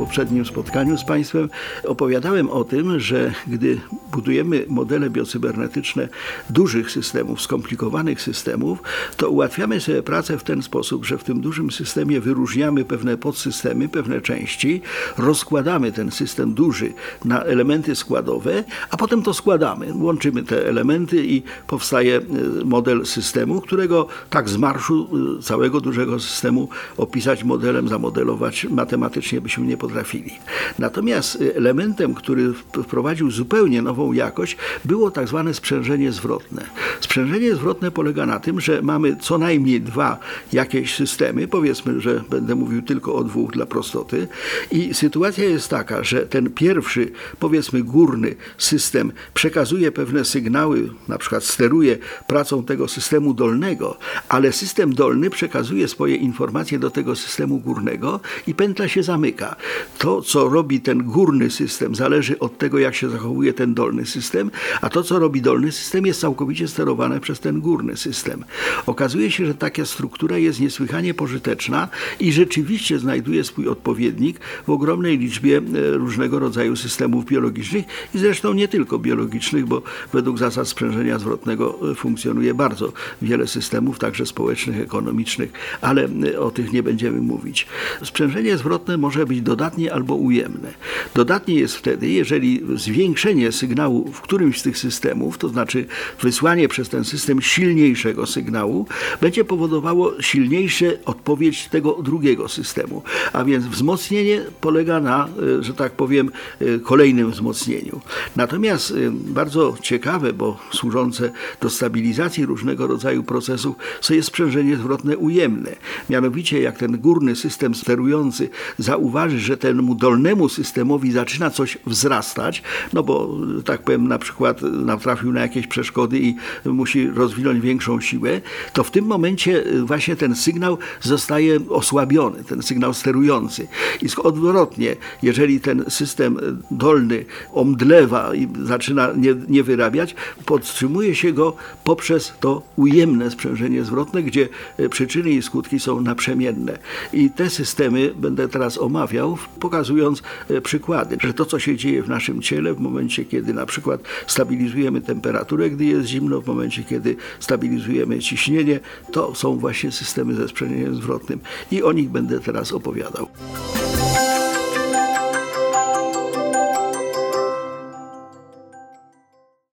Poprzednim spotkaniu z Państwem opowiadałem o tym, że gdy budujemy modele biocybernetyczne dużych systemów, skomplikowanych systemów, to ułatwiamy sobie pracę w ten sposób, że w tym dużym systemie wyróżniamy pewne podsystemy, pewne części, rozkładamy ten system duży na elementy składowe, a potem to składamy. Łączymy te elementy i powstaje e, model systemu, którego tak z marszu e, całego dużego systemu opisać modelem, zamodelować matematycznie byśmy nie potrafili. Natomiast e, elementem, który wprowadził zupełnie nową jakość, było tak zwane sprzężenie zwrotne. Sprzężenie zwrotne polega na tym, że mamy co najmniej dwa jakieś systemy, powiedzmy, że będę mówił tylko o dwóch dla prostoty i sytuacja jest taka, że ten pierwszy, powiedzmy górny system przekazuje pewne sygnały, na przykład steruje pracą tego systemu dolnego, ale system dolny przekazuje swoje informacje do tego systemu górnego i pętla się zamyka. To, co robi ten górny system, zależy od tego, jak się zachowuje ten dolny system, a to, co robi dolny system, jest całkowicie sterowane przez ten górny system. Okazuje się, że taka struktura jest niesłychanie pożyteczna i rzeczywiście znajduje swój odpowiednik w ogromnej liczbie e, różnego rodzaju systemów biologicznych i zresztą nie tylko biologicznych, bo według zasad sprzężenia zwrotnego e, funkcjonuje bardzo wiele systemów, także społecznych, ekonomicznych, ale e, o tych nie będziemy mówić. Sprzężenie zwrotne może być dodatnie albo ujemne. Dodatnie jest wtedy, jeżeli zwiększenie sygnału w którymś z tych systemów, to znaczy wysłanie przez ten system silniejszego sygnału, będzie powodowało silniejszą odpowiedź tego drugiego systemu. A więc wzmocnienie polega na, e, że tak powiem, e, kolejnym wzmocnieniu. Natomiast e, bardzo ciekawe, bo służące do stabilizacji różnego rodzaju procesów, co jest sprzężenie zwrotne ujemne. Mianowicie, jak ten górny system sterujący zauważy, że temu dolnemu systemowi zaczyna coś wzrastać, no bo, tak powiem, na przykład natrafił na jakieś przeszkody i musi rozwinąć większą siłę, to w tym momencie właśnie ten sygnał zostaje osłabiony, ten sygnał sterujący. I odwrotnie, jeżeli ten system dolny omdlewa i zaczyna nie, nie wyrabiać, podtrzymuje się go poprzez to ujemne sprzężenie zwrotne, gdzie przyczyny i skutki są naprzemienne. I te systemy będę teraz omawiał, pokazując przykłady, że to, co się dzieje w naszym ciele w momencie, kiedy na przykład stabilizujemy temperaturę, gdy jest zimno, w momencie, kiedy stabilizujemy ciśnienie, to są właśnie systemy ze sprzężeniem zwrotnym i o nich będę teraz opowiadał.